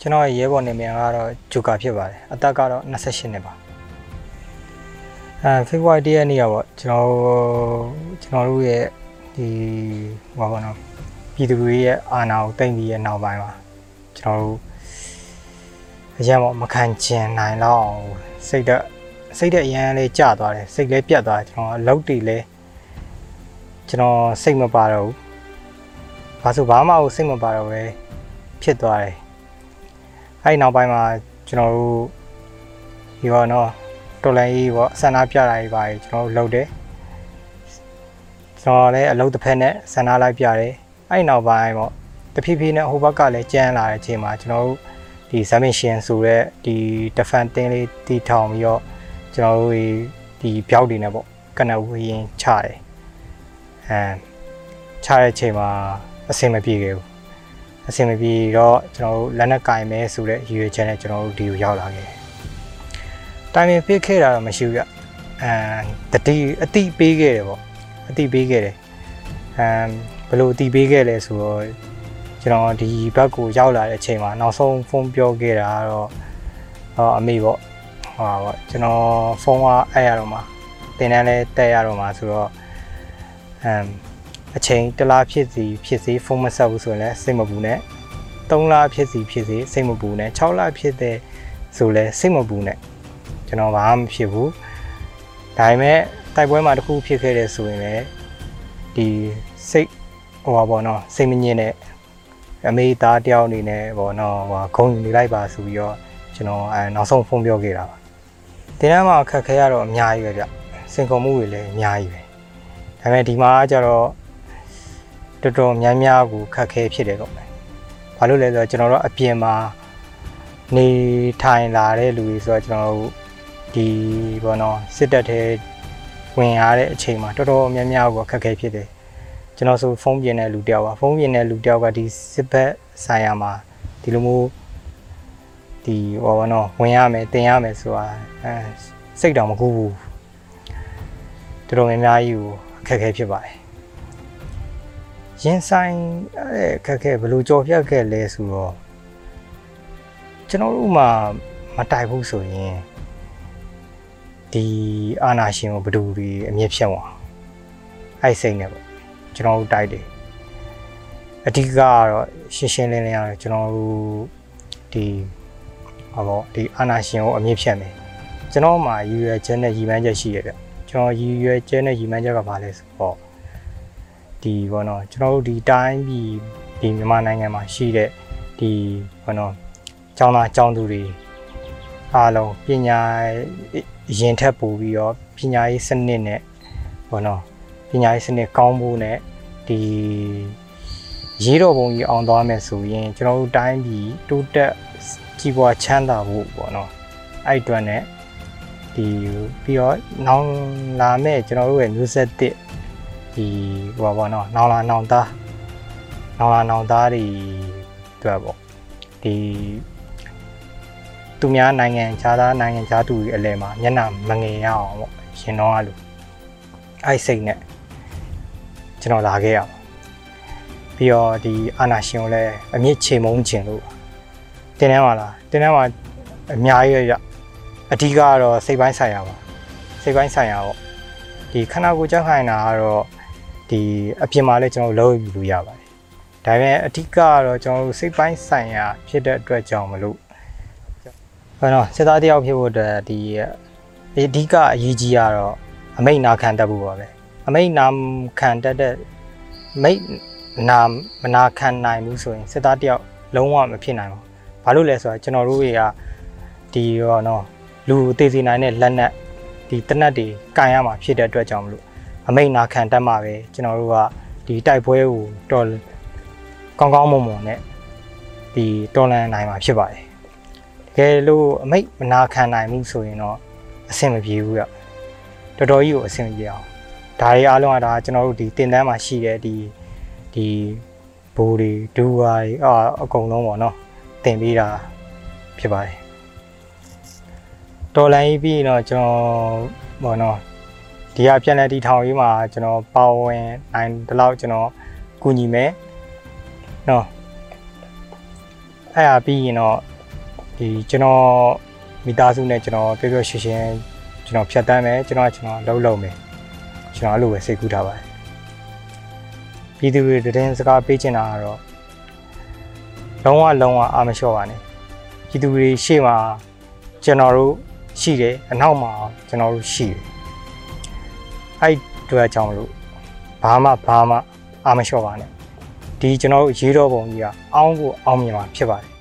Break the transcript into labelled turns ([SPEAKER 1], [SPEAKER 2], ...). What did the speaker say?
[SPEAKER 1] ကျွန်တော်ရဲ့ရဲဘော်နေမြန်ကတော့ဂျိုကာဖြစ်ပါတယ်အသက်ကတော့28နှစ်ပါ အဲဖေဖော်ဝါရီတရက်နေ့ကပေါ့ကျွန်တော်ကျွန်တော်တို့ရဲ့ဒီဟောပါတော့ပြည်သူတွေရဲ့အာဏာကိုတင်ပြီးရဲ့နောက်ပိုင်းမှာကျွန်တော်တို့အရင်ပေါ့မခံကျင်နိုင်တော့အောင်စိတ်သက်စိတ်သက်အရန်လေးကျသွားတယ်စိတ်လေးပြတ်သွားတယ်ကျွန်တော်အလုပ်တွေလည်းကျွန်တော်စိတ်မပါတော့ဘူးဘာလို့ဘာမှစိတ်မပါတော့ပဲဖြစ်သွားတယ်အဲ့ဒီနောက်ပိုင်းမှာကျွန်တော်တို့ဒီတော့နော် တော်လိုင်းကြီးပေါ့ဆန္ဒပြတာကြီးပါကျွန်တော်တို့လုပ်တယ်ကျွန်တော်လည်းအလုပ်တစ်ဖက်နဲ့ဆန္ဒလိုက်ပြတယ်အဲ့ဒီနောက်ပိုင်းပေါ့တဖြည်းဖြည်းနဲ့ဟိုဘက်ကလည်းကြမ်းလာတဲ့အချိန်မှာကျွန်တော်တို့ဒီ submission ဆိုတဲ့ဒီ defense တင်းလေးတီထောင်ပြီးတော့ကျွန်တော်တို့ဒီဘျောက်တွေနဲ့ပေါ့ကနဝေရင်ချတယ်အဲချတဲ့အချိန်မှာအဆင်မပြေခဲ့ဘူးအဆင်မပြေတော့ကျွန်တော်တို့လက်နက်ကင်မဲဆိုတဲ့ရည်ရွယ်ချက်နဲ့ကျွန်တော်တို့ဒီကိုရောက်လာခဲ့တယ်။ တိုင်ပင်ပြစ်ခဲ့တာတော့မရှိဘူးဗျ။အဲတတိအတိပေးခဲ့တယ်ပေါ့။အတိပေးခဲ့တယ်။အဲဘယ်လိုအတိပေးခဲ့လဲဆိုတော့ကျွန်တော်ဒီဘက်ကိုရောက်လာတဲ့အချိန်မှာနောက်ဆုံးဖုန်းပြောခဲ့တာကတော့ဟောအမေပေါ့ဟောပေါ့ကျွန်တော်ဖုန်းကအဲ့ရတော့မှာတင်တန်းလဲတက်ရတော့မှာဆိုတော့အမ်အချိန်တစ်လားဖြစ်စီဖြစ်စီဖုန်းမဆက်ဘူးဆိုရင်လည်းစိတ်မပူနဲ့3လဖြစ်စီဖြစ်စီစိတ်မပူနဲ့6လဖြစ်တဲ့ဆိုလည်းစိတ်မပူနဲ့ ကျွန်တော်ဘာမှမဖြစ်ဘူးဒါပေမဲ့တိုက်ပွဲမှာတစ်ခုဖြစ်ခဲ့တယ်ဆိုရင်လည်းဒီစိတ်ဟိုပါဘောနော်စိတ်မငြင်းနဲ့အမေသားတယောက်အနေနဲ့ဘောနော်ဟိုခုံယူနေလိုက်ပါဆိုပြီးတော့ကျွန်တော်အဲနောက်ဆုံးဖုန်းပြောခဲ့တာပါဒီနေ့မှာခက်ခဲရတော့အများကြီးပဲဗျစင်ကုန်မှုတွေလည်းအများကြီးပဲဒါပေမဲ့ဒီမှာကျတော့တော်တော်များများကိုခက်ခဲဖြစ်တယ်တော့မယ်။ဘာလို့လဲဆိုတော့ကျွန်တော်တို့အပြင်မှာနေထိုင်လာတဲ့လူတွေဆိုတော့ကျွန်တော်တို့ ဒီဘောနော်စစ်တပ်ထဲဝင်ရတဲ့အချိန်မှာတော်တော်များများကိုခက်ခဲဖြစ်တယ်။ကျွန်တော်ဆိုဖုန်းပြင်တဲ့လူတယောက်ပါဖုန်းပြင်တဲ့လူတယောက်ကဒီစစ်ဘက်ဆိုင်ရာမှာဒီလိုမျိုးဒီဟောဘောနော်ဝင်ရမယ်တင်ရမယ်ဆိုတာအဲစိတ်တောင်မကူဘူး။တော်တော်များများကြီးကိုအခက်ခဲဖြစ်ပါတယ်ရင်ဆိုင်အဲ့ခက်ခဲဘယ်လိုကြော်ဖြတ်ခဲ့လဲဆိုတော့ကျွန်တော်တို့မှမတိုက်ဘူးဆိုရင် ဒီအာနာရှင်ကိုဘယ်သူတွေအမြင့်ဖြတ်သွားအဲ့စိတ်နဲ့ပေါ့ကျွန်တော်တို့တိုက်တယ်အဓိကကတော့ရှင်းရှင်းလင်းလင်းကတော့ကျွန်တော်တို့ဒီဟောပေါ့ဒီအာနာရှင်ကိုအမြင့်ဖြတ်မယ်ကျွန်တော်မှရည်ရွယ်ချက်နဲ့ရည်မှန်းချက်ရှိရပြကျွန်တော်ရည်ရွယ်ချက်နဲ့ရည်မှန်းချက်ကဘာလဲဆိုတော့ဒီဘောနော်ကျွန်တော်တို့ဒီတိုင်းပြည်ဒီမြန်မာနိုင်ငံမှာရှိတဲ့ဒီဘောနော်ကျောင်းသားကျောင်းသူတွေအားလုံးပညာ ရင်ထက်ပို့ပြီးတော့ပညာရေးစနစ်နဲ့ဘောနော်ပညာရေးစနစ်ကောင်းဖို့နဲ့ဒီရေးတော်ပုံကြီးအောင်သွားမယ်ဆိုရင်ကျွန်တော်တို့တိုင်းပြည်တိုးတက်ကြီးပွားချမ်းသာဖို့ပေါ့နော်အဲ့အတွက် ਨੇ ဒီပြီးတော့နောက်လာမဲ့ကျွန်တော်တို့ရဲ့မျိုးဆက်တစ်ဒီဟိုပါဘောနော်နောင်လာနောင်သားနောင်လာနောင်သားတွေအတွက်ပေါ့ဒီ သူများနိုင်ငံခြားသားနိုင်ငံခြားသူတွေအလဲမှာမျက်နှာမငယ်ရအောင်ပေါ့ရှင်တော့အဲ့လိုအဲ့စိတ်နဲ့ကျွန်တော်လာခဲ့ရပါပြီးတော့ဒီအာနာရှင်ကိုလည်းအမြင့်ချေမုန်းခြင်းလို့တင်းထဲမှာလားတင်းထဲမှာအများကြီးရအဓိကကတော့စိတ်ပိုင်းဆိုင်ရာပါစိတ်ပိုင်းဆိုင်ရာပေါ့ဒီခန္ဓာကိုယ်ကြောက်ခိုင်းတာကတော့ဒီအပြင်မှာလည်းကျွန်တော်လုံးယူလို့ရပါတယ်။ဒါပေမဲ့အဓိကကတော့ကျွန်တော်တို့စိတ်ပိုင်းဆိုင်ရာဖြစ်တဲ့အတွက်ကြောင့်မလို့ ဘာလို့စစ်သားတယောက်ဖြစ်ဖို့အတွက်ဒီအဓိကအရေးကြီးကတော့အမိတ်နာခံတတ်ဖို့ပါပဲ။အမိတ်နာခံတတ်တဲ့မိတ်နာမနာခံနိုင်ဘူးဆိုရင်စစ်သားတယောက်လုံးဝမဖြစ်နိုင်ဘူး။ဘာလို့လဲဆိုတော့ကျွန်တော်တို့တွေကဒီရောနော်လူသေးစီနိုင်တဲ့လက်နက်ဒီတနက်တွေကင်ရမှာဖြစ်တဲ့အတွက်ကြောင့်မလို့အမိတ်နာခံတတ်မှာပဲကျွန်တော်တို့ကဒီတိုက်ပွဲကိုတော်ကောင်းကောင်းမွန်မွန်နဲ့ဒီတော်လန်နိုင်မှာဖြစ်ပါတယ်တ ကယ်လို့အမိတ်မနာခံနိုင်မှုဆိုရင်တော့အအဆင်မပြေဘူးရတော်တော်ကြီးကိုအဆင်မပြေအောင်ဒါတွေအားလုံးကဒါကျွန်တော်တို့ဒီတင်တန်းမှာရှိတဲ့ဒီဒီဘိုးတွေဒူဝါတွေအာအကုန်လုံးပေါ့နော်တင်ပေးတာဖြစ်ပါတယ်တော်လိုင်းပြီးရင်တော့ကျွန်တော်ပေါ့နော်ဒီကပြန်လည်တည်ထောင်ရေးမှာကျွန်တော်ပါဝင်နိုင်ဒီလောက်ကျွန်တော်ကူညီမယ်နော်အဲ့ဒါပြီးရင်တော့ ဒီကျွန်တော်မိသားစုနဲ့ကျွန်တော်ပြောပြောရှင်းရှင်းကျွန်တော်ဖြတ်တန်းမယ်ကျွန်တော်ကကျွန်တော်လှုပ်လှုပ်မယ်ကျွန်တော်အဲ့လိုပဲစိတ်ကူးထားပါတယ်ပြည်သူတွေတည်င်းစကားပေးချင်တာကတော့လုံးဝလုံးဝအာမလျှော့ပါနဲ့ပြည်သူတွေရှေ့မှာကျွန်တော်တို့ရှိတယ်အနောက်မှာကျွန်တော်တို့ရှိတယ်အဲ့တွေ့အကြောင်းလို့ဘာမှဘာမှအာမလျှော့ပါနဲ့ဒီကျွန်တော်တို့ရေးတော်ပုံကြီးကအောင်းကိုအောင်းမြင်မှာဖြစ်ပါတယ်